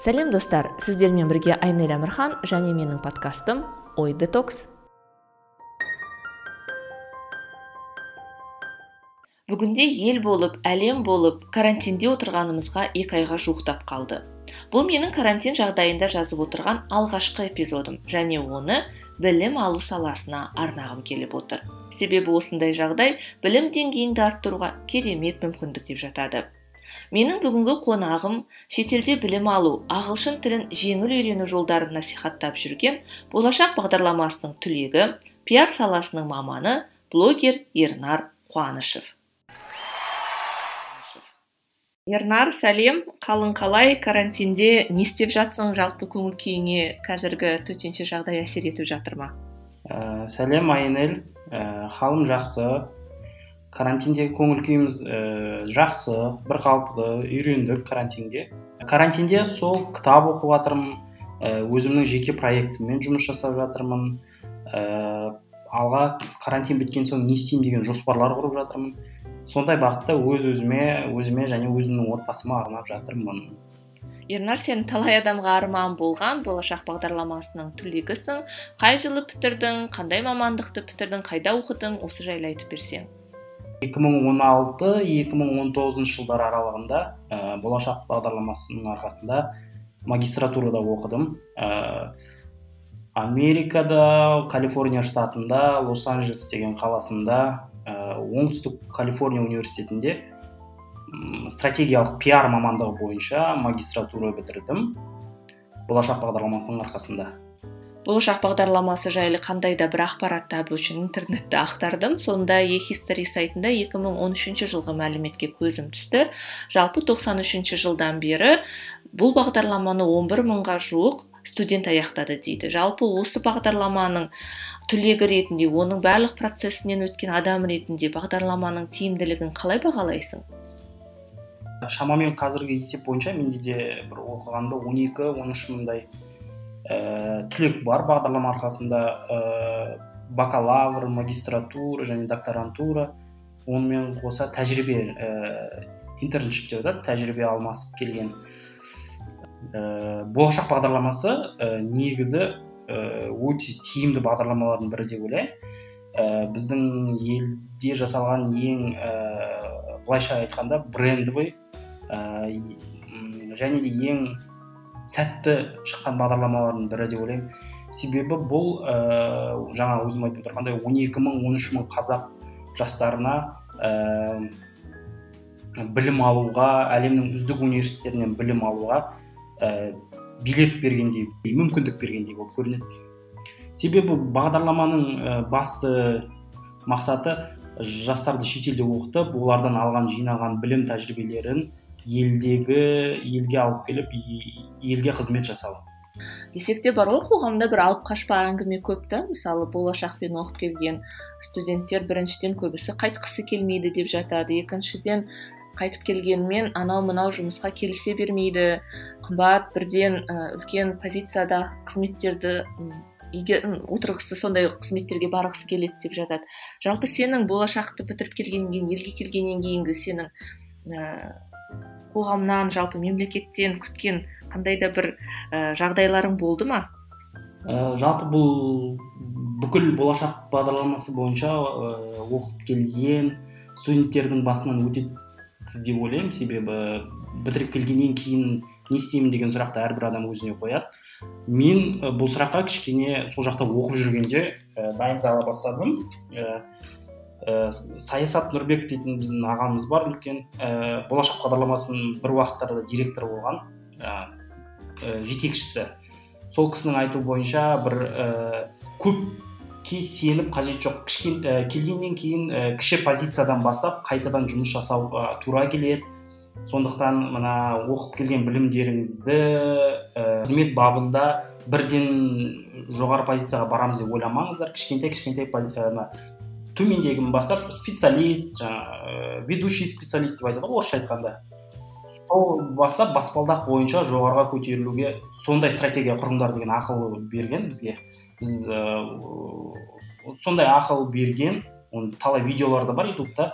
сәлем достар. Сіздермен бірге айнель әмірхан және менің подкастым ой детокс. Бүгінде ел болып әлем болып карантинде отырғанымызға екі айға жуықтап қалды. Бұл менің карантин жағдайында жазып отырған алғашқы эпизодым және оны білім алу саласына арнағым келіп отыр. Себебі осындай жағдай білім деңгейіңді арттыруға керемет мүмкіндік деп жатады. Менің бүгінгі қонағым шетелде білім алу ағылшын тілін жеңіл үйрену жолдарын насихаттап жүрген болашақ бағдарламасының түлегі пиар саласының маманы блогер ернар қуанышев. Ернар сәлем. Қалың қалай? Карантинде не істеп жатсың? Жалпы көңіл күйіңе қазіргі төтенше жағдай әсер етіп жатыр ма? Ә, сәлем айнель. Ә, халым жақсы. Карантиндегі көңіл күйіміз ә, жақсы бір қалыпты үйрендік карантинге. Карантинде сол кітап оқып жатырмын ә, өзімнің жеке проектіммен жұмыс жасап жатырмын. Ә, алға карантин біткен соң не істеймін деген жоспарлар құрып жатырмын. Сондай бағытта өз өзіме өзіме және өзімнің отбасыма арнап жатырмын. Ернар сен талай адамға арман болған болашақ бағдарламасының түлегісің. Қай жылы бітірдің қандай мамандықты бітірдің қайда оқыдың осы жайлы айтып берсең. 2016-2019 жылдар аралығында ә, болашақ бағдарламасының арқасында магистратурада оқыдым. Ә, америкада калифорния штатында лос анджелес деген қаласында ә, оңтүстік калифорния университетінде стратегиялық пиар мамандығы бойынша магистратура бітірдім. Болашақ бағдарламасының арқасында. Болашақ бағдарламасы жайлы қандай да бір ақпарат табу үшін интернетті ақтардым. Сонда ehistory сайтында 2013 жылғы мәліметке көзім түсті. Жалпы 93 жылдан бері бұл бағдарламаны 11 мыңға жуық студент аяқтады дейді. Жалпы осы бағдарламаның түлегі ретінде оның барлық процесінен өткен адам ретінде бағдарламаның тиімділігін қалай бағалайсың? Шамамен қазіргі есеп бойынша менде де бір оқығанда 12-13 мыңдай ә, түлек бар бағдарлама арқасында ә, бакалавр магистратура және докторантура. Онымен қоса тәжірибе ә, интерншиптер да тәжірибе алмасып келген. Ә, болашақ бағдарламасы ә, негізі өте тиімді бағдарламалардың бірі деп ойлаймын ә, біздің елде жасалған ең ә, былайша айтқанда брендовый ә, және де ең сәтті шыққан бағдарламалардың бірі деп ойлаймын. Себебі бұл ә, жаңа өзім айтып отырғандай он екі мың он үш мың қазақ жастарына ә, білім алуға әлемнің үздік университеттерінен білім алуға ә, билет бергендей мүмкіндік бергендей болып көрінеді. Себебі бағдарламаның басты мақсаты жастарды шетелде оқытып олардан алған жинаған білім тәжірибелерін елдегі елге алып келіп елге қызмет жасау. Десек те бар ғой қоғамда бір алып қашпа әңгіме көп та. Мысалы болашақпен оқып келген студенттер біріншіден көбісі қайтқысы келмейді деп жатады. Екіншіден қайтып келгенмен анау мынау жұмысқа келісе бермейді. Қымбат бірден үлкен позицияда қызметтерді үйге отырғысы сондай қызметтерге барғысы келеді деп жатады. Жалпы сенің болашақты бітіріп келгеннен кейін елге келгеннен кейінгі сенің қоғамнан жалпы мемлекеттен күткен қандай да бір ә, жағдайларың болды ма? Ә, жалпы бұл бүкіл болашақ бағдарламасы бойынша ә, оқып келген студенттердің басынан өтеді деп ойлаймын. Себебі бітіріп келгеннен кейін не істеймін деген сұрақты әрбір адам өзіне қояды. Мен бұл сұраққа кішкене сол жақта оқып жүргенде ә, дайындала бастадым. Саясат нұрбек дейтін біздің ағамыз бар. Үлкен ә, болашақ бағдарламасының бір уақыттарда директор болған ә, жетекшісі. Сол кісінің айтуы бойынша бір ә, көпке сеніп қажет жоқ. Кішкен, келгеннен кейін ә, кіші позициядан бастап қайтадан жұмыс жасауға тура келеді. Сондықтан мына оқып келген білімдеріңізді ә, қызмет бабында бірден жоғары позицияға барамыз деп ойламаңыздар. Кішкентай кішкентай төмендегін бастап специалист жаңағы ведущий специалист деп айтады ғой орысша айтқанда. Сол бастап баспалдақ бойынша жоғарыға көтерілуге сондай стратегия құрыңдар деген ақыл берген бізге. Біз ә, сондай ақыл берген оның талай видеолары да бар ютубта.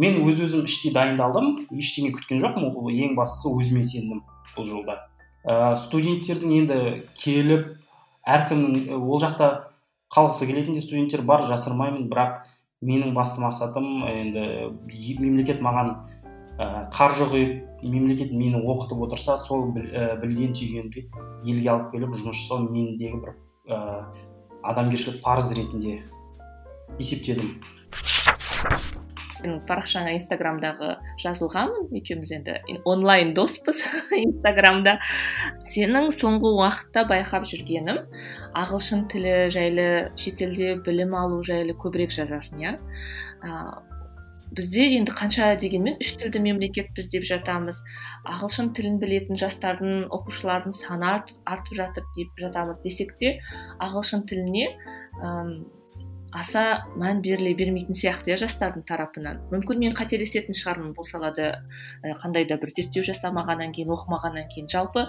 Мен өз өзім іштей дайындалдым ештеңе күткен жоқпын ол ең бастысы өзіме сендім бұл жолда. Ә, студенттердің енді келіп әркімнің ол жақта қалғысы келетін де студенттер бар жасырмаймын бірақ менің басты мақсатым енді мемлекет маған ә, қаржы құйып мемлекет мені оқытып отырса сол ә, білген түйгенімді елге алып келіп жұмыс жасау мендегі бір ә, адамгершілік парыз ретінде есептедім. Сенің парақшаңа инстаграмдағы жазылғанмын. Екеуміз енді онлайн доспыз инстаграмда. Сенің соңғы уақытта байқап жүргенім ағылшын тілі жайлы шетелде білім алу жайлы көбірек жазасың иә? Бізде енді қанша дегенмен үш тілді мемлекетпіз деп жатамыз. Ағылшын тілін білетін жастардың оқушылардың саны артып жатыр деп жатамыз десек те ағылшын тіліне аса мән беріле бермейтін сияқты иә жастардың тарапынан. Мүмкін мен қателесетін шығармын бұл салада ә, қандай да бір зерттеу жасамағаннан кейін оқымағаннан кейін. Жалпы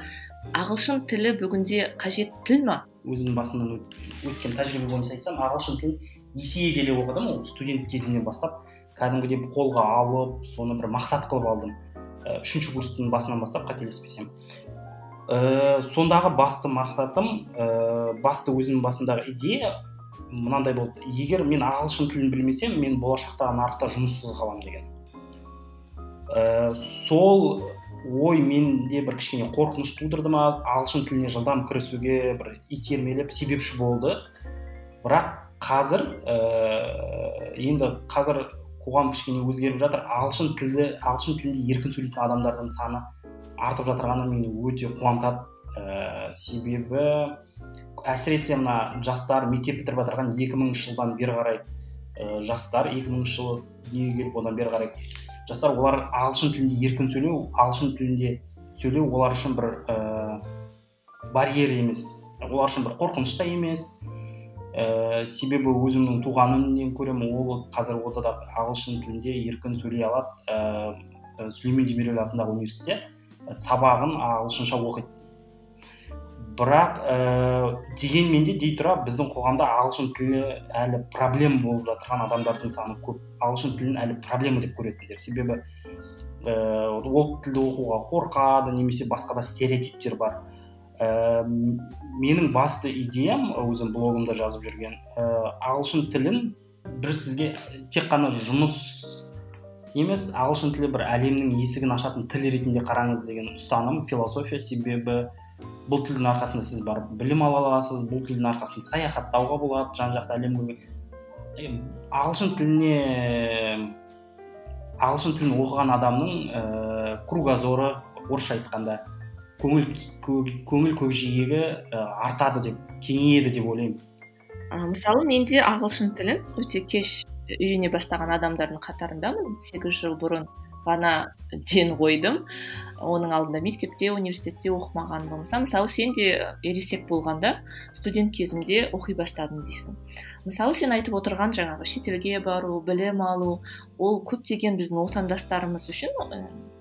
ағылшын тілі бүгінде қажет тіл ма өзімнің басымнан өткен тәжірибе бойынша айтсам ағылшын тілін есейе келе оқыдым. Ол студент кезімнен бастап кәдімгідей қолға алып соны бір мақсат қылып алдым. Үшінші курстың басынан бастап қателеспесем. Ә, сондағы басты мақсатым ә, басты өзімнің басымдағы идея мынандай болды. Егер мен ағылшын тілін білмесем мен болашақта нарықта жұмыссыз қаламын деген. Ә, сол ой менде бір кішкене қорқыныш тудырды ма ағылшын тіліне жылдам кірісуге бір итермелеп себепші болды. Бірақ қазір ә, енді қазір қоғам кішкене өзгеріп жатыр. Ағылшын тілді ағылшын тілінде еркін сөйлейтін адамдардың саны артып жатырғаны мені өте қуантады. Ә, себебі әсіресе мына жастар мектеп бітіріп жатырған екі мыңыншы жылдан бері қарай ә, жастар екі мыңыншы жылы дүниеге келіп одан бері қарай жастар олар ағылшын тілінде еркін сөйлеу ағылшын тілінде сөйлеу олар үшін бір ә, барьер емес олар үшін бір қорқыныш та емес. Ә, себебі өзімнің туған інімнен көремін ол қазір ортада ағылшын тілінде еркін сөйлей алады ә, сүлеймен демирель атындағы университетте. Сабағын ағылшынша оқиды. Бірақ ә, дегенмен де дей тұра біздің қоғамда ағылшын тілі әлі проблема болып жатырған адамдардың саны көп. Ағылшын тілін әлі проблема деп көретіндер себебі ә, ол тілді оқуға қорқады немесе басқа да стереотиптер бар. Ә, менің басты идеям өзім блогымда жазып жүрген ә, ағылшын тілін бір сізге тек қана жұмыс емес ағылшын тілі бір әлемнің есігін ашатын тіл ретінде қараңыз деген ұстаным философия. Себебі бұл тілдің арқасында сіз барып білім ала аласыз бұл тілдің арқасында саяхаттауға болады жан жақты әлемге ағылшын тіліне ағылшын тілін оқыған адамның ә, кругозоры орысша айтқанда көңіл көңіл көкжиегі ә, артады деп кеңейеді деп ойлаймын. Мысалы мен де ағылшын тілін өте кеш үйрене бастаған адамдардың қатарындамын. Сегіз жыл бұрын ғана ден қойдым. Оның алдында мектепте университетте оқымаған болмаса мысалы сен де ересек болғанда студент кезімде оқи бастадым дейсің. Мысалы сен айтып отырған жаңағы шетелге бару білім алу ол көптеген біздің отандастарымыз үшін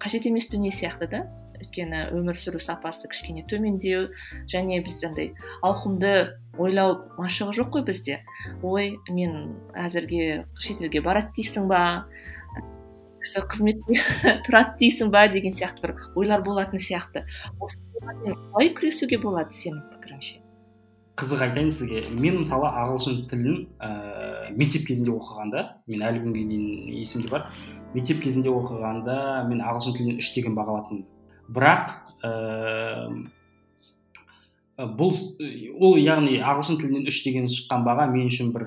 қажет емес дүние сияқты да. Өйткені өмір сүру сапасы кішкене төмендеу және біз андай ауқымды ойлау машығы жоқ қой бізде. Ой мен әзірге шетелге барады дейсің ба? Күшті қызметте тұрады дейсің ба деген сияқты бір ойлар болатын сияқты. Қалай күресуге болады сенің пікіріңше? Қызық айтайын сізге. Мен мысалы ағылшын тілін ә, мектеп кезінде оқығанда мен әлі күнге дейін есімде бар мектеп кезінде оқығанда мен ағылшын тілінен үш деген баға алатынмын. Бірақ ә, бұл ол яғни ағылшын тілінен үш деген шыққан баға мен үшін бір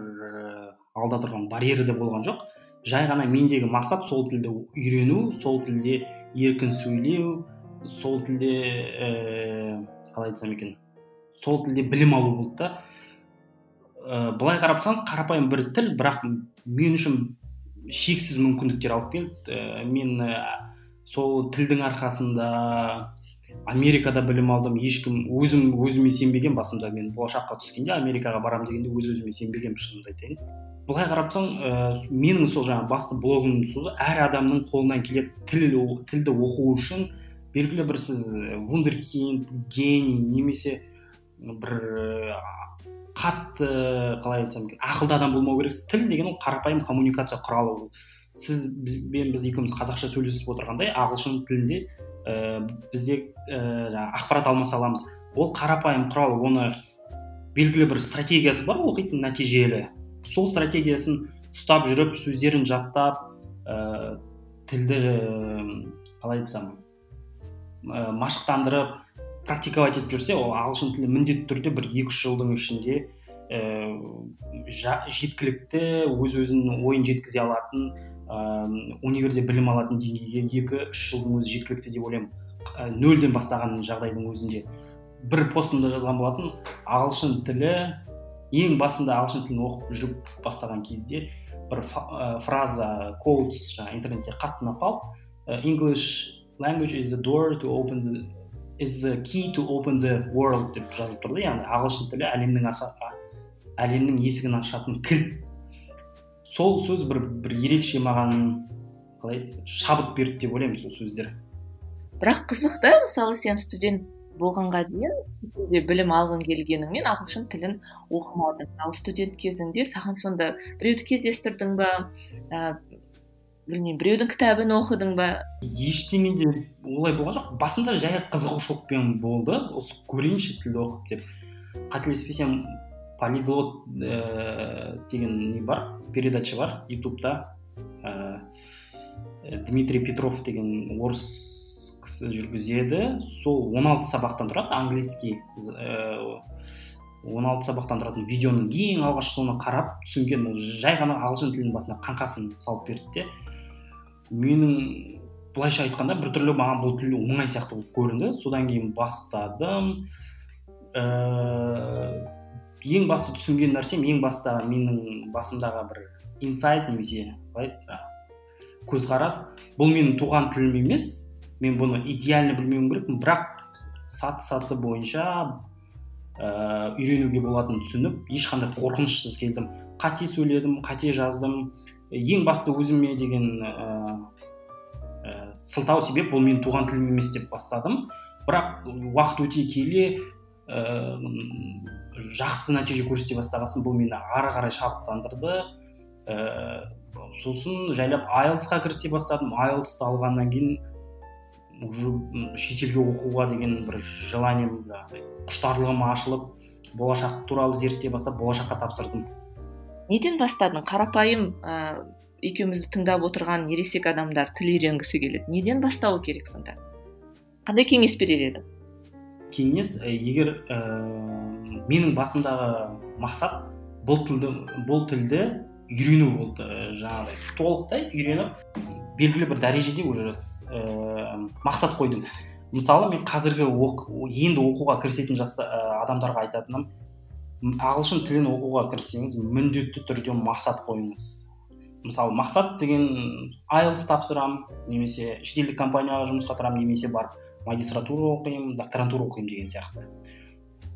алда тұрған барьері де болған жоқ. Жай ғана мендегі мақсат сол тілді үйрену сол тілде еркін сөйлеу сол тілде ә, қалай айтсам екен сол тілде білім алу болды да. Ә, былай қарап тұрсаңыз қарапайым бір тіл бірақ мен үшін шексіз мүмкіндіктер алып келді. Ә, мен ә, сол тілдің арқасында америкада білім алдым ешкім өзім өзіме сенбеген басында мен болашаққа түскенде америкаға барамын дегенде өз өзіме сенбегенмін шынымды айтайын. Былай қарап тұрсаң ә, менің сол жаңағы басты блогымның сөзі әр адамның қолынан келеді тіл тілді оқу үшін белгілі бір сіз вундеркинд гений немесе бір қатты қалай айтсам екен ақылды адам болмау керексіз. Тіл деген ол қарапайым коммуникация құралы сіз бізбен біз екеуміз қазақша сөйлесіп отырғандай ағылшын тілінде ә, бізде ә, ақпарат алмаса аламыз. Ол қарапайым құрал оны белгілі бір стратегиясы бар оқитын нәтижелі. Сол стратегиясын ұстап жүріп сөздерін жаттап ә, тілді қалай айтсам ә, машықтандырып практиковать етіп жүрсе ол ағылшын тілі міндетті түрде бір екі үш жылдың ішінде ә, жеткілікті өз өзінің ойын жеткізе алатын ә, универде білім алатын деңгейге екі үш жылдың өзі жеткілікті деп ойлаймын. Нөлден бастаған жағдайдың өзінде. Бір постымда жазған болатын ағылшын тілі ең басында ағылшын тілін оқып жүріп бастаған кезде бір фраза коутс жаңағы интернетте қатты ұнап қалып english language is the door to open the is the key to open the world деп жазылып тұрды. Яғни ағылшын тілі әлемнің әлемнің есігін ашатын кілт сол сөз бір бір ерекше маған қалай шабыт берді деп ойлаймын сол сөздер. бірақ қызық та мысалы сен студент болғанға дейін шетелде білім алғың келгеніңмен ағылшын тілін оқымадың. Ал студент кезіңде саған сонда біреуді кездестірдің ба? Ә, білмеймін біреудің кітабын оқыдың ба? Ештеңе де олай болған жоқ. Басында жай қызығушылықпен болды. Осы көрейінші тілді оқып деп қателеспесем полиглот ә, деген не бар передача бар ютубта. Ә, дмитрий петров деген орыс кісі жүргізеді. Сол 16 сабақтан тұрады английский он алты сабақтан тұратын видеоның ең алғаш соны қарап түсінген жай ғана ағылшын тілінің басына қаңқасын салып берді де. Менің былайша айтқанда біртүрлі маған бұл тіл оңай сияқты болып көрінді. Содан кейін бастадым. Ә, ең басты түсінген нәрсем ең баста менің басымдағы бір инсайт немесе қалай көзқарас. Бұл менің туған тілім емес мен бұны идеально білмеуім керекпін бірақ саты саты бойынша ә, үйренуге болатынын түсініп ешқандай қорқынышсыз келдім. Қате сөйледім қате жаздым. Ең басты өзіме деген ә, ә, сылтау себеп бұл менің туған тілім емес деп бастадым. Бірақ уақыт өте келе ә, жақсы нәтиже көрсете бастағасын бұл мені ары қарай шабыттандырды. Ә, сосын жайлап айлтсқа кірісе бастадым. айлтсты алғаннан кейін уже шетелге оқуға деген бір желанием құштарлығым ашылып болашақ туралы зерттей бастап болашаққа тапсырдым. Неден бастадың? Қарапайым ә, екеумізді тыңдап отырған ересек адамдар тіл үйренгісі келеді. Неден бастауы керек сонда? Қандай кеңес берер едің? Кеңес егер ә, менің басымдағы мақсат бұл тілді бұл тілді үйрену болды жаңағыдай. Толықтай үйреніп белгілі бір дәрежеде уже ә, мақсат қойдым. Мысалы мен қазіргі оқ, енді оқуға кірісетін жаста ә, адамдарға айтатыным ағылшын тілін оқуға кіріссеңіз міндетті түрде мақсат қойыңыз. Мысалы мақсат деген айлтс тапсырамын немесе шетелдік компанияға жұмысқа тұрамын немесе барып магистратура оқимын докторантура оқимын деген сияқты.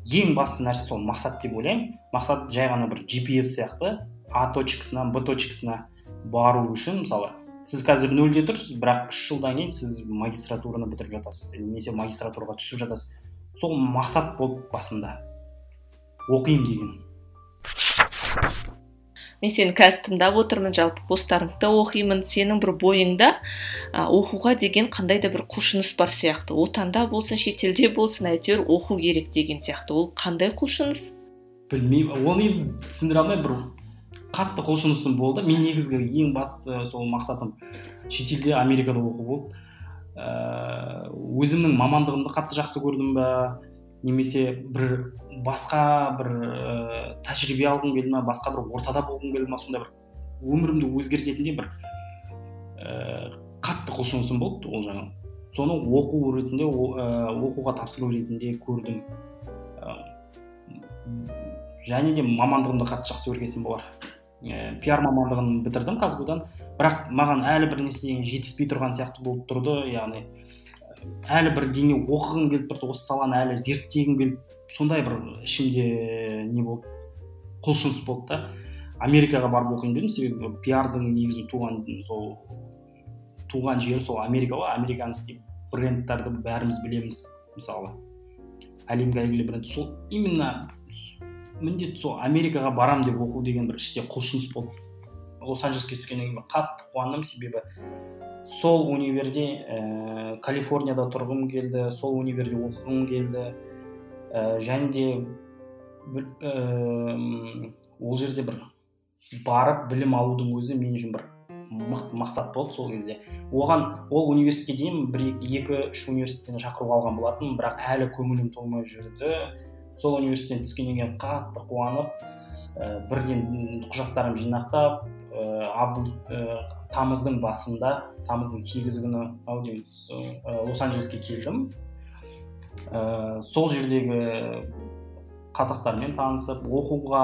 Ең басты нәрсе сол мақсат деп ойлаймын. Мақсат жай ғана бір gps сияқты а точкасынан б точкасына бару үшін мысалы сіз қазір нөлде тұрсыз бірақ үш жылдан кейін сіз магистратураны бітіріп жатасыз немесе магистратураға түсіп жатасыз. Сол мақсат болды басында. Оқимын деген. Мен сені қазір тыңдап отырмын жалпы посттарыңды оқимын сенің бір бойыңда оқуға деген қандай да бір құлшыныс бар сияқты. Отанда болсын шетелде болсын әйтеуір оқу керек деген сияқты. Ол қандай құлшыныс? Білмеймін. Оны енді түсіндіре алмаймын бір қатты құлшынысым болды. Мен негізгі ең басты сол мақсатым шетелде америкада оқу болды. Ыыы өзімнің мамандығымды қатты жақсы көрдім ба? Немесе бір басқа бір ә, тәжірибе алғым келді ма басқа бір ортада болғым келді ма сондай бір өмірімді өзгертетіндей бір ә, қатты құлшынысым болды ол жаңағы соны оқу ретінде ә, оқуға тапсыру ретінде көрдім. Және де мамандығымды қатты жақсы көрген болар. Ә, пиар мамандығын бітірдім казгудан бірақ маған әлі бір нәрсе жетіспей тұрған сияқты болып тұрды яғни әлі бірдеңе оқығым келіп тұрды осы саланы әлі зерттегім келіп сондай бір ішімде не болды құлшыныс болды да. Америкаға барып оқимын дедім себебі пиардың негізі туған сол туған жері сол америка ғой американский брендтарды бәріміз білеміз мысалы. Әлемге әйгілі бренд. Сол именно міндетті сол америкаға барам деп оқу деген бір іште құлшыныс болды. Лос анджелеске түскеннен кейін қатты қуандым. Себебі сол универде ә, калифорнияда тұрғым келді сол универде оқығым келді. Ә, және де ә, ол жерде бір барып білім алудың өзі мен үшін бір мықты мақсат болды сол кезде. Оған ол университетке дейін бір екі үш университеттен шақыру алған болатын бірақ әлі көңілім толмай жүрді. Сол университеттен түскеннен кейін қатты қуанып ә, бірден құжаттарымды жинақтап ә, тамыздың басында тамыздың сегізі күні ау деймін лос анджелеске келдім. Ә, сол жердегі қазақтармен танысып оқуға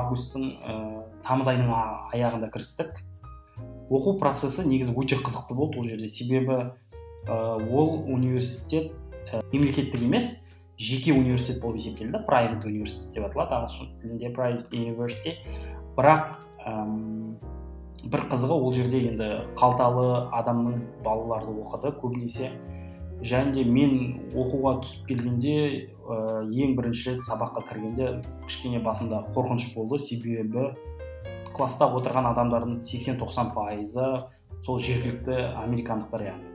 августтың ә, тамыз айының аяғында кірістік. Оқу процесі негізі өте қызықты болды ол жерде. Себебі ә, ол университет ә, мемлекеттік емес жеке университет болып есептелді. Private университет деп аталады ағылшын тілінде private university. Бірақ әм, бір қызығы ол жерде енді қалталы адамның балалары оқыды көбінесе. Және де мен оқуға түсіп келгенде ә, ең бірінші сабаққа кіргенде кішкене басында қорқыныш болды. Себебі класста отырған адамдардың 80-90 пайызы сол жергілікті американдықтар яғни.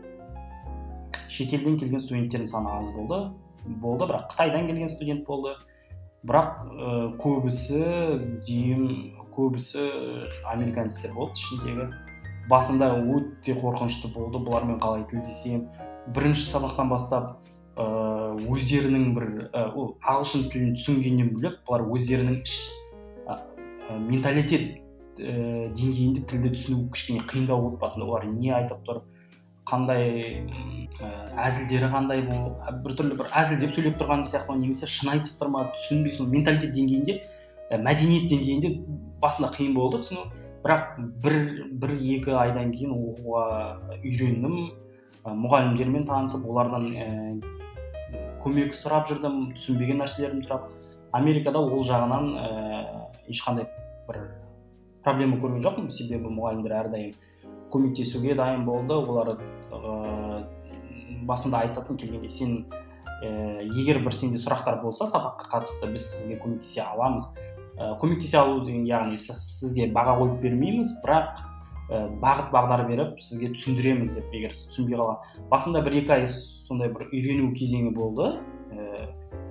Шетелден келген студенттердің саны аз болды болды бірақ қытайдан келген студент болды. Бірақ ә, көбісі дүйім көбісі американецтер болды ішіндегі. Басында өте қорқынышты болды бұлармен қалай тілдесемін бірінші сабақтан бастап ыыы өздерінің бір ә, ағылшын тілін түсінгеннен бөлек бұлар өздерінің іш ә, менталитет ә, деңгейінде тілді түсіну кішкене қиындау болды басында олар не айтып тұр қандай ә, әзілдері қандай бұл біртүрлі бір әзілдеп сөйлеп тұрған сияқты немесе шын айтып тұр ма түсінбей сол менталитет деңгейінде ә, мәдениет деңгейінде басында қиын болды түсіну. Бірақ бір бір екі айдан кейін оқуға үйрендім. Ә, мұғалімдермен танысып олардан ә, көмек сұрап жүрдім түсінбеген нәрселерімді сұрап. Америкада ол жағынан ә, ешқандай бір проблема көрген жоқпын. Себебі мұғалімдер әрдайым көмектесуге дайын болды. Олар ә, басында айтатын келгенде сен ә, егер бір сенде сұрақтар болса сабаққа қатысты біз сізге көмектесе аламыз. Ә, көмектесе алу деген яғни сізге баға қойып бермейміз бірақ ә, бағыт бағдар беріп сізге түсіндіреміз деп. Егер түсінбей қалған басында бір екі ай сондай бір үйрену кезеңі болды. Ә,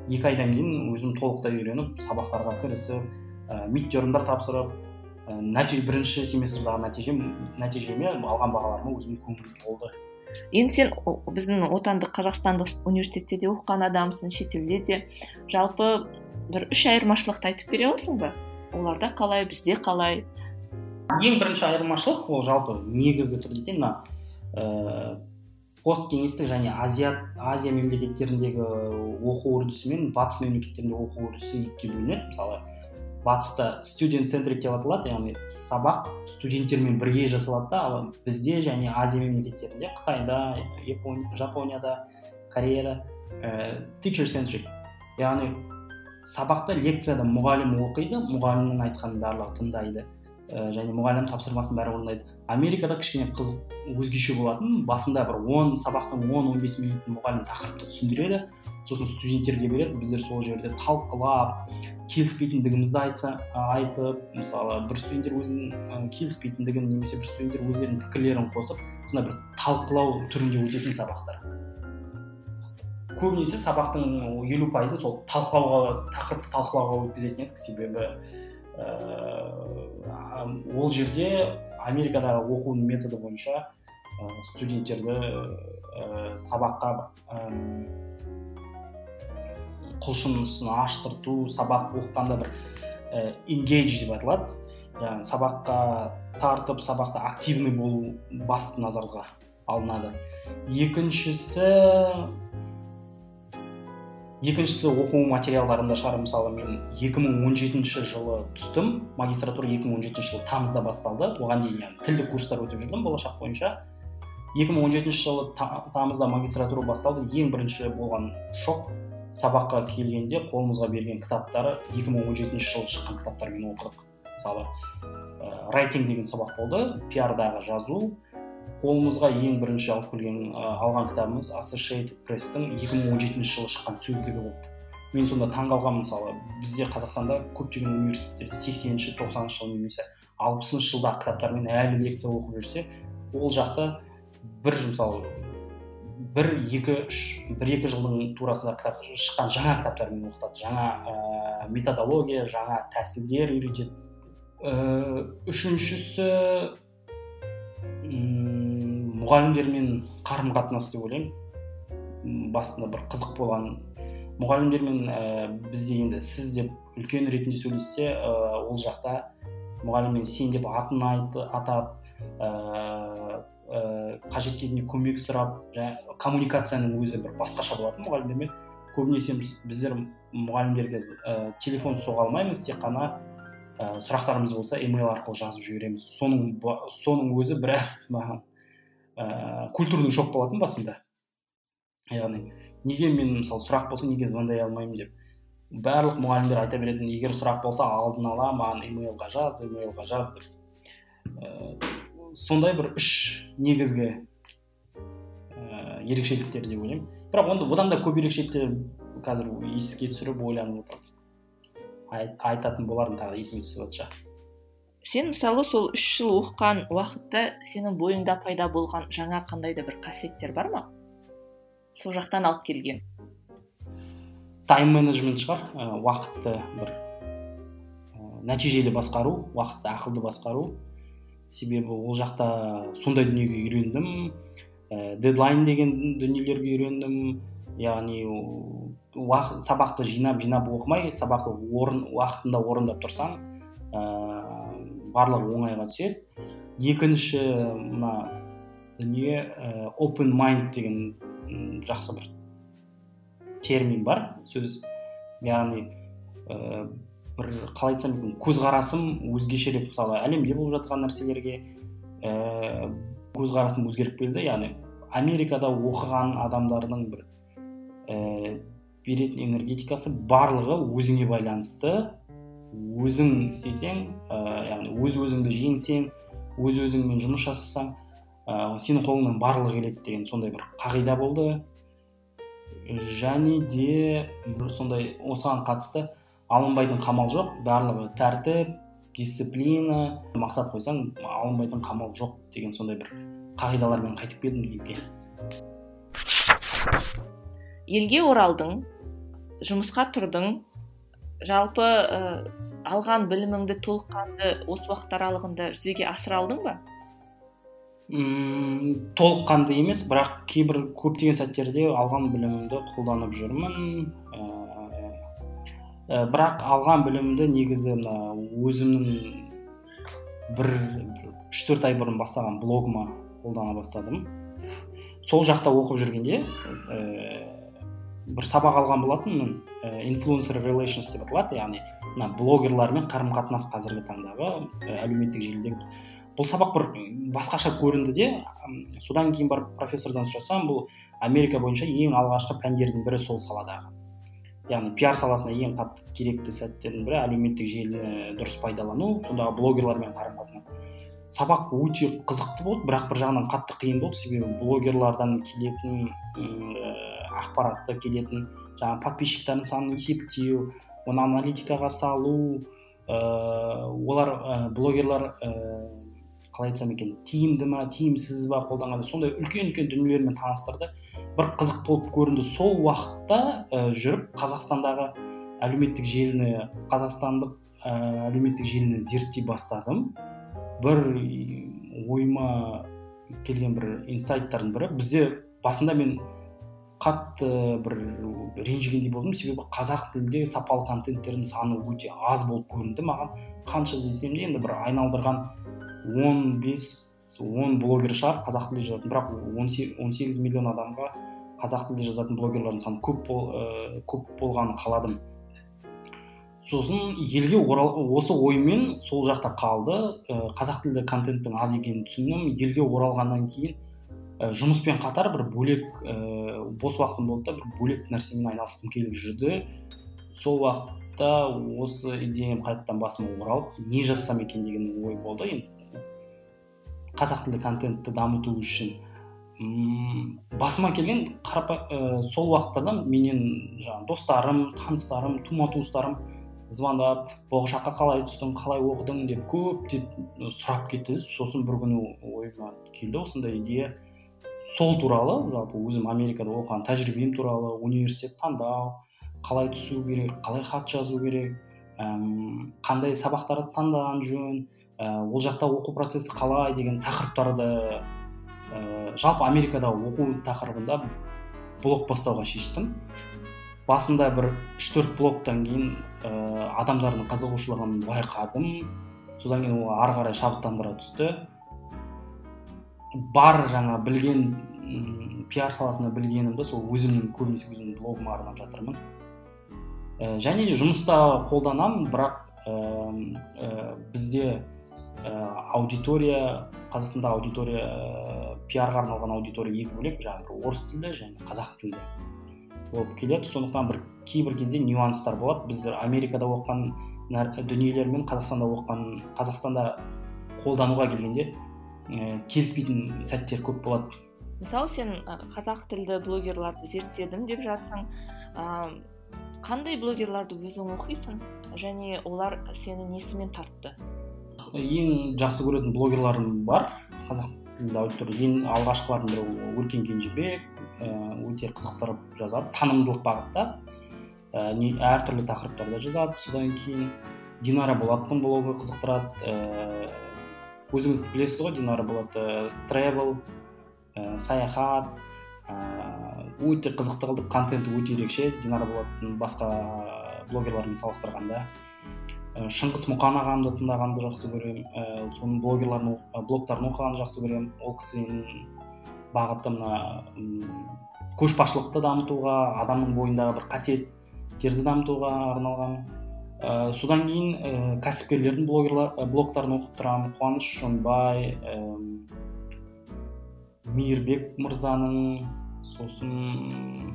екі айдан кейін өзім толықтай үйреніп сабақтарға кірісіп ә, мидтермдар тапсырып ә, нәтиже бірінші семестрдағы нәтижем нәтижеме алған бағаларыма өзім көңілім толды. Енді сен біздің отандық қазақстандық университетте де оқыған адамсың шетелде де. Жалпы бір үш айырмашылықты айтып бере аласың ба? Оларда қалай бізде қалай? Ең бірінші айырмашылық ол жалпы негізгі түрде мына ә, посткеңестік және азия азия мемлекеттеріндегі оқу үрдісі мен батыс мемлекеттерінде оқу үрдісі екіге бөлінеді мысалы батыста студент центрик деп аталады яғни сабақ студенттермен бірге жасалады да ал бізде және азия мемлекеттерінде қытайда жапонияда кореяда ә, teacher centric яғни сабақта лекцияда мұғалім оқиды мұғалімнің айтқанын барлығы тыңдайды ә, және мұғалім тапсырмасын бәрі орындайды. Америкада кішкене қызық өзгеше болатын басында бір он сабақтың он он бес минут мұғалім тақырыпты түсіндіреді. Сосын студенттерге береді біздер сол жерде талқылап келіспейтіндігімізді айтса айтып мысалы бір студенттер өзінің келіспейтіндігін немесе бір студенттер өздерінің пікірлерін қосып сондай бір талқылау түрінде өтетін сабақтар көбінесе сабақтың елу пайызы сол талқылауға тақырыпты талқылауға өткізетін едік себебі ә, ол жерде америкадағы оқу методы бойынша студенттерді ә, сабаққа құлшынысын аштырту сабақ оқығанда бір ә, engage деп аталады яғни сабаққа тартып сабақта активный болу басты назарға алынады. Екіншісі екіншісі оқу материалдарында шығар мысалы мен 2017 жылы түстім. Магистратура 2017 жылы тамызда басталды. Оған дейін яғни тілдік курстар өтіп жүрдім болашақ бойынша. 2017 жылы тамызда магистратура басталды. Ең бірінші болған шок сабаққа келгенде қолымызға берген кітаптары 2017 жылы шыққан кітаптармен оқыдық мысалы ә, райтинг деген сабақ болды пиардағы жазу. Қолымызға ең бірінші алып келген ә, алған кітабымыз associated пресстің 2017 жылы шыққан сөздігі болды. Мен сонда таңғалғанмын мысалы бізде қазақстанда көптеген университеттер сексенінші тоқсаныншы жыл немесе алпысыншы жылдағы кітаптармен әлі лекция оқып жүрсе ол жақта бір мысалы бір екі үш бір екі жылдың турасында кітап шыққан жаңа кітаптармен оқытады. Жаңа ә, методология жаңа тәсілдер үйретеді. Ә, үшіншісі мұғалімдермен қарым қатынас деп ойлаймын. Басында бір қызық болған мұғалімдермен ә, бізде енді сіз деп үлкен ретінде сөйлессе ә, ол жақта мұғаліммен сен деп атын атап ә, қажет кезінде көмек сұрап және коммуникацияның өзі бір басқаша болатын мұғалімдермен. Көбінесе біздер мұғалімдерге ә, телефон соға алмаймыз тек қана ә, сұрақтарымыз болса емейл арқылы жазып жібереміз. Соның соның өзі біраз маған ә, культурный шок болатын басында. Яғни неге мен мысалы сұрақ болса неге звондай алмаймын деп. Барлық мұғалімдер айта беретін егер сұрақ болса алдын ала маған емейлға жаз емейлға жаз деп. Сондай бір үш негізгі ә, ерекшеліктер деп ойлаймын. Бірақ онда одан да көп ерекшеліктер қазір еске түсіріп ойланып отырмын айтатын болармын тағы есіме түсіп жатса сен мысалы сол үш жыл оқыған уақытта сенің бойыңда пайда болған жаңа қандай да бір қасиеттер бар ма? Сол жақтан алып келген. Тайм менеджмент шығар. Ә, уақытты бір ә, нәтижелі басқару уақытты ақылды басқару. Себебі ол жақта сондай дүниеге үйрендім. Ә, дедлайн деген дүниелерге үйрендім. Яғни уақыт, сабақты жинап жинап оқымай сабақты орын уақытында орындап тұрсаң ә, барлығы оңайға түседі. Екінші мына дүние ә, open mind деген жақсы бір термин бар. Сөз яғни ә, бір қалай айтсам екен көзқарасым өзгешелеп мысалы әлемде болып жатқан нәрселерге ә, көзқарасым өзгеріп келді. Яғни америкада оқыған адамдардың бір ә, беретін энергетикасы барлығы өзіңе байланысты. Өзің істесең ә, яғни өз өзіңді жеңсең өз өзіңмен жұмыс жасасаң ә, сенің қолыңнан барлығы келеді деген сондай бір қағида болды. Және де бір сондай осыған қатысты алынбайтын қамал жоқ. Барлығы тәртіп дисциплина. Мақсат қойсаң алынбайтын қамал жоқ деген сондай бір қағидалармен қайтып келдім елге. Елге оралдың жұмысқа тұрдың. Жалпы ә, алған біліміңді толыққанды осы уақыт аралығында жүзеге асыра алдың ба? Мм толыққанды емес бірақ кейбір көптеген сәттерде алған білімімді қолданып жүрмін. Ә, бірақ алған білімімді негізі мына өзімнің бір үш төрт ай бұрын бастаған блогыма қолдана бастадым. Сол жақта оқып жүргенде ә, бір сабақ алған болатынмын. Ә, influencer relations деп аталады яғни мына блогерлармен қарым қатынас қазіргі таңдағы әлеуметтік желідегі бұл сабақ бір басқаша көрінді де содан кейін барып профессордан сұрасам бұл америка бойынша ең алғашқы пәндердің бірі сол саладағы. Яғни пиар саласына ең қатты керекті сәттердің бірі әлеуметтік желіні дұрыс пайдалану сондағы блогерлармен қарым қатынас сабақ өте қызықты болды бірақ бір жағынан қатты қиын болды. Себебі блогерлардан келетін ақпаратты келетін жаңағы подписчиктардың санын есептеу оны аналитикаға салу ә, олар ә, блогерлар қалай айтсам екен тиімді ма тиімсіз ба қолданғанда сондай үлкен үлкен дүниелермен таныстырды бір қызық болып көрінді. Сол уақытта ә, жүріп қазақстандағы әлеуметтік желіні қазақстандық ә, әлеуметтік желіні зерттей бастадым. Бір ойыма келген бір инсайттардың бірі. Бізде басында мен қатты бір ренжігендей болдым. Себебі қазақ тілінде сапалы контенттердің саны өте аз болып көрінді. Маған қанша іздесем де енді бір айналдырған 15 сол он блогер шығар қазақ тілінде жазатын. Бірақ он, он сегіз миллион адамға қазақ тілінде жазатын блогерлардың саны көп бол, ә, көп болғанын қаладым. Сосын елге орал осы оймен сол жақта қалды. Ә, қазақ тілді контенттің аз екенін түсіндім. Елге оралғаннан кейін ә, жұмыспен қатар бір бөлек ә, бос уақытым болды да бір бөлек нәрсемен айналысқым келіп жүрді. Сол уақытта осы идеям қайтадан басыма оралып не жазсам екен деген ой болды. Енді қазақ тілді контентті дамыту үшін. М басыма келген қарапа ә, сол уақыттарда менен жаңағы достарым таныстарым тума туыстарым звондап болашаққа қалай түстің қалай оқыдың деп көп деп сұрап кетті. Сосын бір күні ойыма келді осындай идея. Сол туралы жалпы өзім америкада оқыған тәжірибем туралы университет таңдау қалай түсу керек қалай хат жазу керек әм, қандай сабақтарды таңдаған жөн ол жақта оқу процесі қалай деген тақырыптарды ә, жалпы америкада оқу тақырыбында блог бастауға шештім. Басында бір үш төрт блоктан кейін ә, адамдардың қызығушылығын байқадым. Содан кейін ол ары қарай шабыттандыра түсті. Бар жаңа білген пиар саласында білгенімді сол өзімнің көбінесе өзімнің блогыма арнап жатырмын. Ә, және де жұмыста қолданамын бірақ ә, ә, бізде аудитория қазақстанда аудитория ә, пиарға арналған аудитория екі бөлек. Жаңағы орыс тілді және қазақ тілді болып келеді. Сондықтан бір кейбір кезде нюанстар болады. Біз америкада оқыған дүниелер мен қазақстанда оқыған қазақстанда қолдануға келгенде ә, келіспейтін сәттер көп болады. Мысалы сен қазақ тілді блогерларды зерттедім деп жатсың ә, қандай блогерларды өзің оқисың? Және олар сені несімен тартты? Ең жақсы көретін блогерларым бар. Қазақ тілді аудитория. Ең алғашқылардың бірі өркен кенжебек Э, өте қызықтырып жазады. Танымдылық бағытта. Ә, әртүрлі тақырыптарда жазады. Содан кейін динара болаттың блогы қызықтырады. Ә, өзіңіз білесіз ғой динара болат ә, тревел саяхат. Өте қызықты қылып контенті өте ерекше. Динара болаттың басқа блогерлармен салыстырғанда. Шыңғыс мұқан ағамды тыңдағанды жақсы көремін. Ә, соның блогерларын блогтарын оқығанды жақсы көремін. Ол кісінің бағыты мына көшбасшылықты дамытуға адамның бойындағы бір қасиеттерді дамытуға арналған. Ә, содан кейін ә, кәсіпкерлердің блогерлар блогтарын оқып тұрамын. Қуаныш шонбай ә, мейірбек мырзаның сосын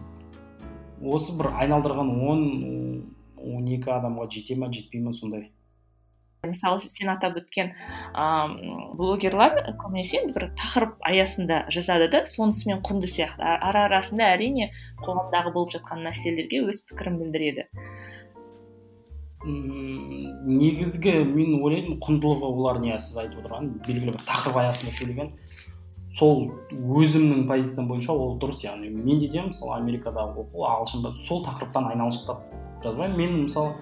осы бір айналдырған он он екі адамға жете ма жетпей ма сондай. Мысалы сен атап өткен ыыы блогерлар көбінесе бір тақырып аясында жазады да сонысымен құнды сияқты. Ара арасында әрине қоғамдағы болып жатқан мәселелерге өз пікірін білдіреді. Негізгі мен ойлаймын құндылығы олар не сіз айтып отырған белгілі бір тақырып аясында сөйлеген. Сол өзімнің позициям бойынша ол дұрыс яғни мен де мысалы америкада оқу ағылшында сол тақырыптан айналшықтап жазбаймын. Мен мысалы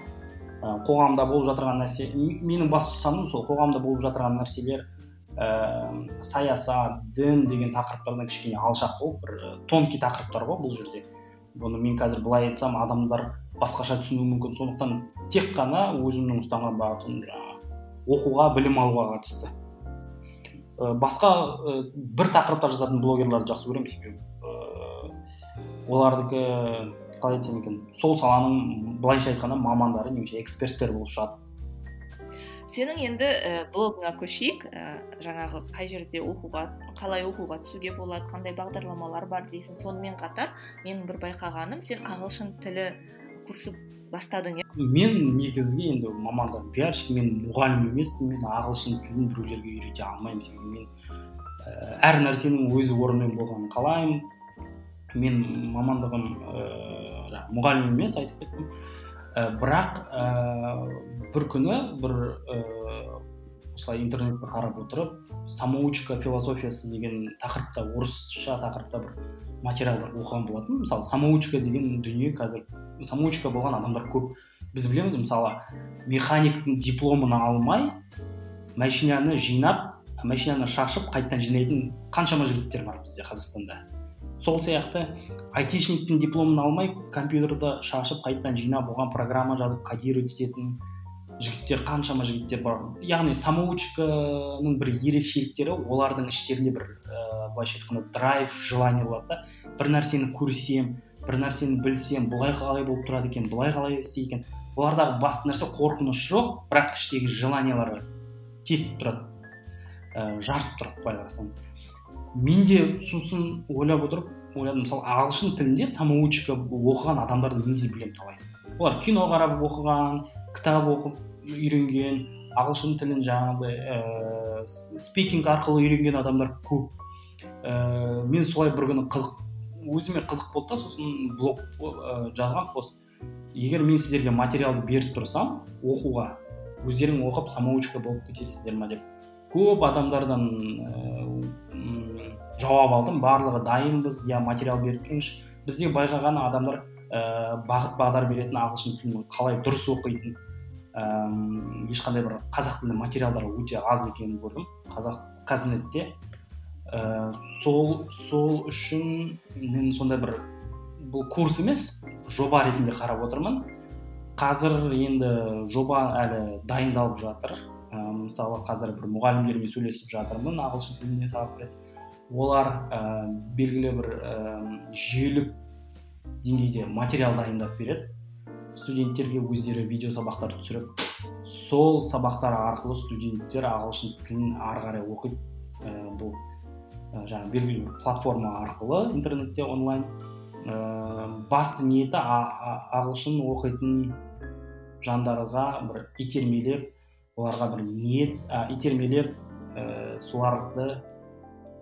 ә, қоғамда болып жатырған нәрсе менің басты ұстанымым сол қоғамда болып жатырған нәрселер ә, саясат дін деген тақырыптардан кішкене алшақ болып бір тонкий тақырыптар ғой бұл жерде. Бұны мен қазір былай айтсам адамдар басқаша түсінуі мүмкін. Сондықтан тек қана өзімнің ұстанған бағытым оқуға білім алуға қатысты. Ә, басқа ә, бір тақырыпта жазатын блогерларды жақсы көремін. Себебі олардікі қалай айтсам екен сол саланың былайша айтқанда мамандары немесе эксперттер болып шығады. Сенің енді ә, блогыңа көшейік. Ә, жаңағы қай жерде оқуға қалай оқуға түсуге болады қандай бағдарламалар бар дейсің. Сонымен қатар менің бір байқағаным сен ағылшын тілі курсы бастадың иә? Мен негізгі енді мамандығым пиарщик мен мұғалім емеспін. Мен ағылшын тілін біреулерге үйрете алмаймын. Себебі мен ә, әр нәрсенің өз орнымен болғанын қалаймын. Мен мамандығым ә, мұғалім емес айтып кеттім. Ә, бірақ ә, бір күні бір ә, осылай интернетте қарап отырып самоучка философиясы деген тақырыпта орысша тақырыпта бір материалдар оқыған болатынмын. Мысалы самоучка деген дүние қазір самоучка болған адамдар көп. Біз білеміз мысалы механиктің дипломын алмай машинаны жинап машинаны шашып қайтадан жинайтын қаншама жігіттер бар бізде қазақстанда. Сол сияқты айтишниктің дипломын алмай компьютерді шашып қайтадан жинап оған программа жазып кодировать ететін жігіттер қаншама жігіттер бар. Яғни самоучканың бір ерекшеліктері олардың іштерінде бір ыыы былайша айтқанда драйв желание болады да. Бір нәрсені көрсем бір нәрсені білсем бұлай қалай болып тұрады екен бұлай қалай істейді екен. Олардағы басты нәрсе қорқыныш жоқ бірақ іштегі желаниялары тесіп тұрады. Ә, жарып тұрады былай қарасаңыз. Мен де сосын ойлап отырып ойладым. Мысалы ағылшын тілінде самоучка оқыған адамдарды мен де білемін талай. Олар кино қарап оқыған кітап оқып үйренген ағылшын тілін жаңағыдай ә, спикинг арқылы үйренген адамдар көп. Ә, мен солай бір күні қызық өзіме қызық болды да сосын блог ә, жазған пост. Егер мен сіздерге материалды беріп тұрсам оқуға өздерің оқып самоучка болып кетесіздер ма деп. Көп адамдардан ә, жауап алдым. Барлығы дайынбыз иә материал беріп тұрыңызшы. Бізде байқаған адамдар ә, бағыт бағдар беретін ағылшын тілін қалай дұрыс оқитын. Ә, ешқандай бір қазақ тілді материалдар өте аз екенін көрдім қазақ казнетте ә, сол сол үшін мен сондай бір бұл курс емес жоба ретінде қарап отырмын. Қазір енді жоба әлі дайындалып жатыр. Ә, мысалы қазір бір мұғалімдермен сөйлесіп жатырмын ағылшын тіліне сабақ олар ә, белгілі бір ә, жүйелік деңгейде материал дайындап береді. Студенттерге өздері видео сабақтар түсіріп сол сабақтар арқылы студенттер ағылшын тілін ары қарай оқиды. Ә, бұл ә, жаңағы белгілі бір платформа арқылы интернетте онлайн. Ә, басты ниеті ағылшын оқитын жандарға бір итермелеп оларға бір ниет ә, итермелеп ә, соларды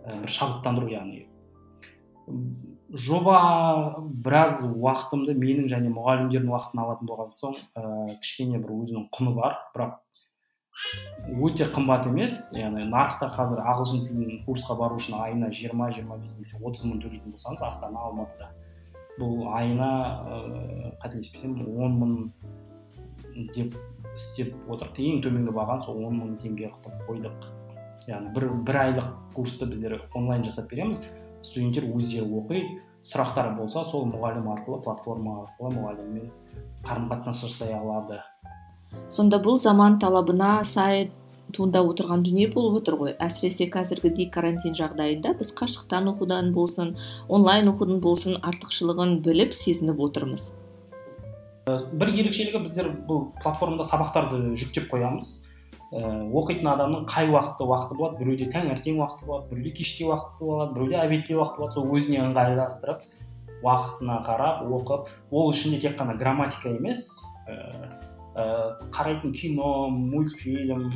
бір шабыттандыру яғни. Жоба біраз уақытымды менің және мұғалімдердің уақытын алатын болған соң ә, кішкене бір өзінің құны бар бірақ өте қымбат емес. Яғни нарықта қазір ағылшын тілін курсқа бару үшін айына жиырма жиырма бес немесе отыз мың төлейтін болсаңыз астана алматыда. Бұл айына ыыы қателеспесем он мың деп істеп отырдық. Ең төменгі бағаны сол он мың теңге қылып қойдық. Яғни бір бір айлық курсты біздер онлайн жасап береміз. Студенттер өздері оқиды. Сұрақтары болса сол мұғалім арқылы платформа арқылы мұғаліммен қарым қатынас жасай алады. Сонда бұл заман талабына сай туындап отырған дүние болып отыр ғой. Әсіресе қазіргідей карантин жағдайында біз қашықтан оқудан болсын онлайн оқудан болсын артықшылығын біліп сезініп отырмыз. Бір ерекшелігі біздер бұл платформада сабақтарды жүктеп қоямыз. Ә, оқитын адамның қай уақытта уақыты болады? Біреуде таңертең уақыты болады біреуде кешке уақыты болады біреуде обедте уақыты болады. Сол өзіне ыңғайластырып уақытына қарап оқып ол ішінде тек қана грамматика емес ә, ә, қарайтын кино мультфильм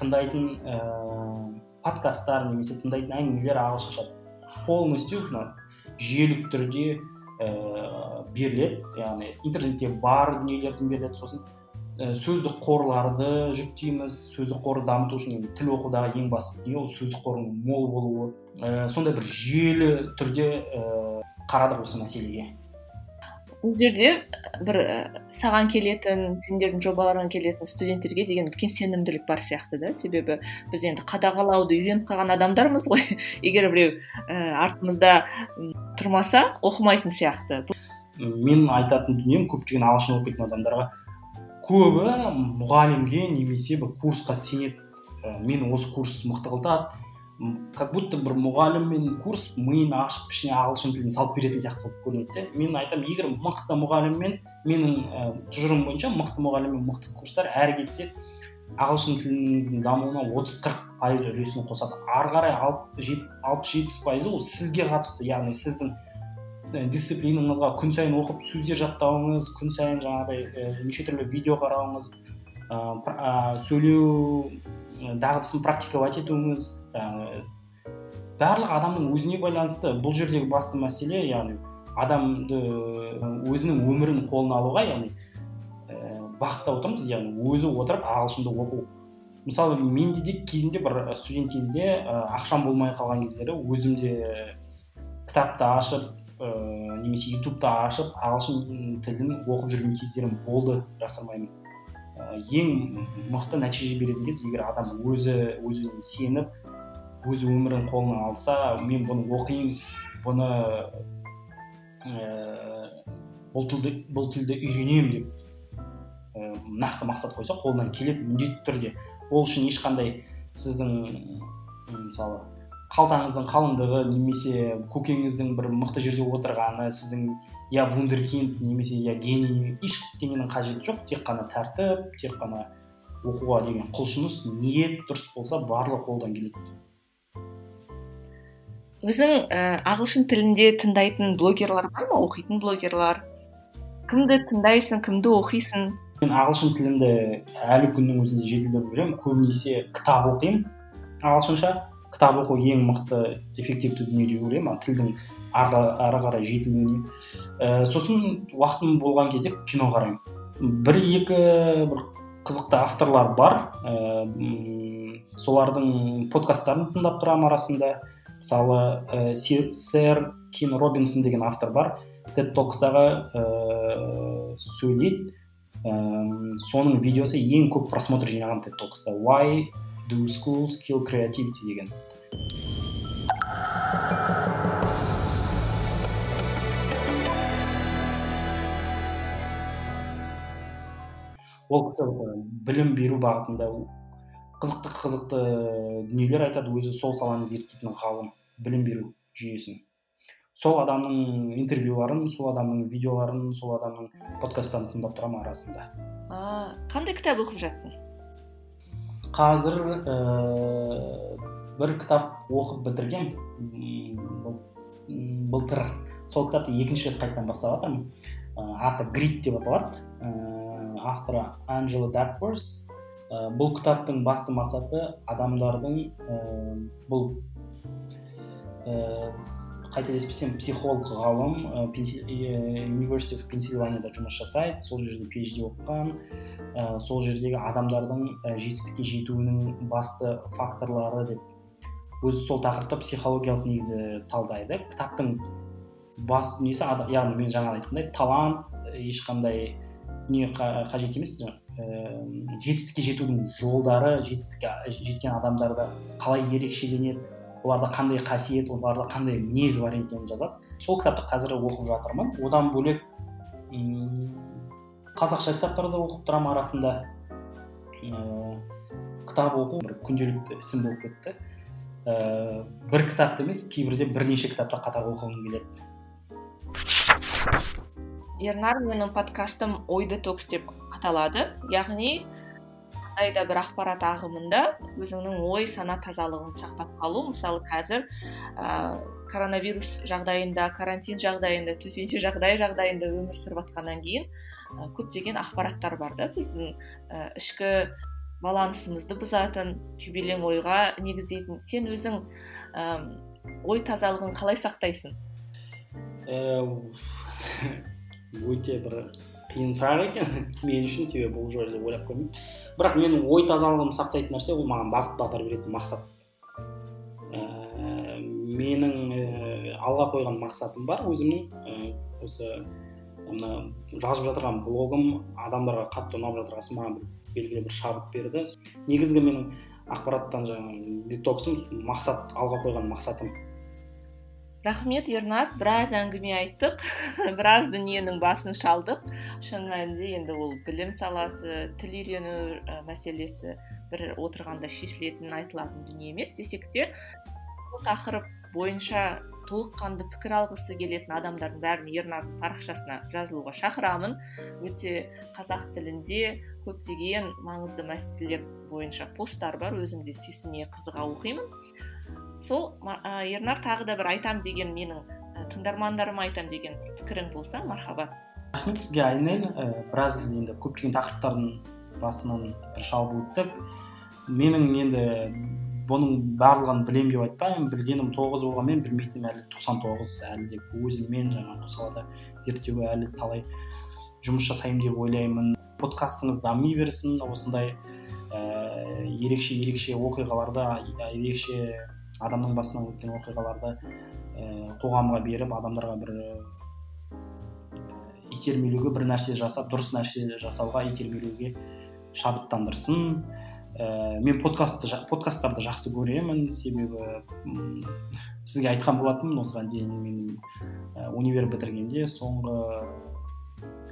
тыңдайтын ә, подкасттар немесе тыңдайтын әңгімелер ағылшынша полностью мына жүйелік түрде ә, беріледі. Яғни интернетте бар дүниелерден беріледі сосын. Ә, сөздік қорларды жүктейміз. Сөздік қорды дамыту үшін тіл оқудағы ең басты дүние ол сөздік қорының мол болуы. Ә, сондай бір жүйелі түрде ә, қарадық осы мәселеге. Бұл жерде бір саған келетін сендердің жобаларыңа келетін студенттерге деген үлкен сенімділік бар сияқты да. Себебі біз енді қадағалауды үйреніп қалған адамдармыз ғой. Егер біреу ә, артымызда тұрмаса оқымайтын сияқты. Мен айтатын дүнием көптеген ағылшын оқитын адамдарға көбі мұғалімге немесе бір курсқа сенеді. Ә, мен осы курс мықты қылтады как будто бір мұғалім мен курс миын ашып ішіне ағылшын тілін салып беретін сияқты болып көрінеді де. Мен айтамын егер мықты мұғаліммен менің ә, тұжырымым бойынша мықты мұғалім мен мықты курстар әрі кетсе ағылшын тіліңіздің дамуына отыз қырық пайыз үлесін қосады. Ары қарай алпыс жетпіс пайызы ол сізге қатысты яғни сіздің дисциплинаңызға күн сайын оқып сөздер жаттауыңыз күн сайын жаңағыдай ә, неше түрлі видео қарауыңыз ә, сөйлеу дағдысын практиковать етуіңіз барлық адамның өзіне байланысты бұл жердегі басты мәселе яғни адамды өзінің өмірін қолына алуға яғни бағыттап отырмыз яғни өзі отырып ағылшынды оқу. Мысалы менде де кезінде бір студент кезде ақшам болмай қалған кездері өзімде кітапты ашып ә, немесе ютубты ашып ағылшын тілін оқып жүрген кездерім болды жасырмаймын. Ең мықты нәтиже беретін кез егер адам өзі өзіне сеніп өз өмірін қолына алса мен бұны оқимын бұны ә, бұл тілді бұл тілді үйренемін деп ә, нақты мақсат қойса қолынан келеді міндетті түрде. Ол үшін ешқандай сіздің мысалы қалтаңыздың қалыңдығы немесе көкеңіздің бір мықты жерде отырғаны сіздің я вундеркинд немесе я гений ештеңенің қажеті жоқ. Тек қана тәртіп тек қана оқуға деген құлшыныс ниет дұрыс болса барлығы қолдан келеді. Өзің ә, ағылшын тілінде тыңдайтын блогерлар бар ма? Оқитын блогерлар? Кімді тыңдайсың кімді оқисың? Мен ағылшын тілімді әлі күннің өзінде жетілдіріп жүремін. Көбінесе кітап оқимын ағылшынша. Кітап оқу ең мықты эффективті дүние деп ойлаймын. Тілдің ары қарай жетілуіне. Ә, сосын уақытым болған кезде кино қараймын. Бір екі бір қызықты авторлар бар. Ә, солардың подкасттарын тыңдап тұрамын арасында. Мысалы ә, сэр кин робинсон деген автор бар. Тед токстағы ә, сөйлейді. Ә, соның видеосы ең көп просмотр жинаған тед токста why do schools kill creativity деген ол білім беру бағытында қызықты қызықты дүниелер айтады өзі сол саланы зерттейтін ғалым білім беру жүйесін. Сол адамның интервьюларын сол адамның видеоларын сол адамның подкасттарын тыңдап тұрамын арасында? А қандай кітап оқып жатсың? Қазір ә, бір кітап оқып бітіргем. Былтыр сол кітапты екінші рет қайтадан бастап жатырмын аты грид деп аталады. Авторы анджела дакворс бұл кітаптың басты мақсаты адамдардың бұл қателеспесем психолог ғалым University of Pennsylvania'да жұмыс жасайды. Сол жерде PhD оқыған. Ә, сол жердегі адамдардың ә, жетістікке жетуінің басты факторлары деп өзі сол тақырыпта психологиялық негізі талдайды. Кітаптың бас дүниесі яғни мен жаңа айтқандай талант ешқандай не қажет емес жетістікке жетудің жолдары жетістікке жеткен адамдарда қалай ерекшеленеді оларда қандай қасиет оларда қандай мінез бар екенін жазады. Сол кітапты қазір оқып жатырмын. Одан бөлек қазақша да оқып тұрамын арасында. Кітап оқу бір күнделікті ісім болып кетті. Ііі бір кітапты емес кейбірде бірнеше кітапты қатар оқығым келеді. Ернар менің подкастым ой детокс деп аталады. Яғни қандай да бір ақпарат ағымында өзіңнің ой сана тазалығын сақтап қалу. Мысалы қазір ә, коронавирус жағдайында карантин жағдайында төтенше жағдай жағдайында өмір сүріп жатқаннан кейін ә, көптеген ақпараттар бар да біздің ә, ішкі балансымызды бұзатын күйбелең ойға негіздейтін сен өзің ә, ой тазалығын қалай сақтайсың? Өте бір қиын сұрақ екен. Мен үшін себебі бұл жайлы ойлап көрмеппін бірақ менің ой тазалығымды сақтайтын нәрсе ол маған бағыт бағдар беретін мақсат. Ә, менің ә, алға қойған мақсатым бар. Өзімнің ә, осы мына жазып жатырған блогым адамдарға қатты ұнап жатырғасын маған бір белгілі бір шабыт берді. Негізгі менің ақпараттан жаңағы детоксым мақсат алға қойған мақсатым. Рахмет ернар. Біраз әңгіме айттық. Біраз дүниенің басын шалдық. Шын мәнінде енді ол білім саласы тіл үйрену мәселесі бір отырғанда шешілетін айтылатын дүние емес десек те бұл тақырып бойынша толыққанды пікір алғысы келетін адамдардың бәрін ернар парақшасына жазылуға шақырамын. Өте қазақ тілінде көптеген маңызды мәселелер бойынша посттар бар. Өзім де сүйсіне қызыға оқимын. Сол ернар тағы да бір айтам деген менің тыңдармандарыма айтам деген пікірің болса мархабат рахмет сізге айнель. Біраз енді көптеген тақырыптардың басынан бір шалып өттік. Менің енді бұның барлығын білемін деп айтпаймын. Білгенім тоғыз болғанмен білмейтінім әлі тоқсан тоғыз әлі де. Өзіммен жаңағы осы салада зерттеуге әлі талай жұмыс жасаймын деп ойлаймын. Подкастыңыз дами берсін. Осындай ә, ерекше ерекше оқиғаларда ерекше адамның басынан өткен оқиғаларды ә, қоғамға беріп адамдарға бір ә, итермелеуге бір нәрсе жасап дұрыс нәрсе жасауға итермелеуге шабыттандырсын. Ә, мен подкастты подкасттарды жақсы көремін. Себебі сізге айтқан болатынмын осыған дейін мен ә, универ бітіргенде соңғы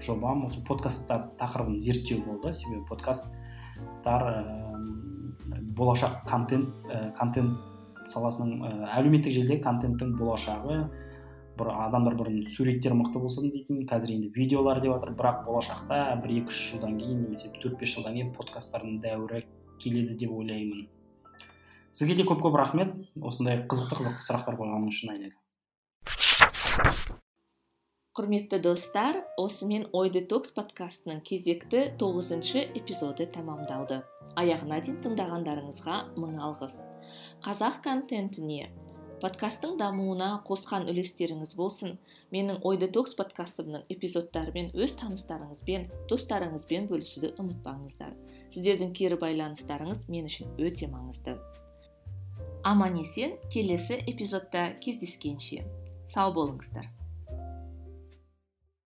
жобам осы подкасттар тақырыбын зерттеу болды. Себебі подкасттар ә, болашақ контент ә, контент саласының ә, әлеуметтік желідегі контенттің болашағы бір адамдар бұрын суреттер мықты болсын дейтін қазір енді видеолар деп жатыр. Бірақ болашақта бір екі үш жылдан кейін немесе төрт бес жылдан кейін подкасттардың дәуірі келеді деп ойлаймын. Сізге де көп көп рахмет. Осындай қызықты қызықты сұрақтар қойғаныңыз үшін айнель. Құрметті достар осымен ой детокс подкастының кезекті тоғызыншы эпизоды тәмамдалды. Аяғына дейін тыңдағандарыңызға мың алғыс. Қазақ контентіне подкасттың дамуына қосқан үлестеріңіз болсын менің ой детокс подкастымның эпизодтарымен өз таныстарыңызбен достарыңызбен бөлісуді ұмытпаңыздар. Сіздердің кері байланыстарыңыз мен үшін өте маңызды. Аман есен келесі эпизодта кездескенше. Сау болыңыздар.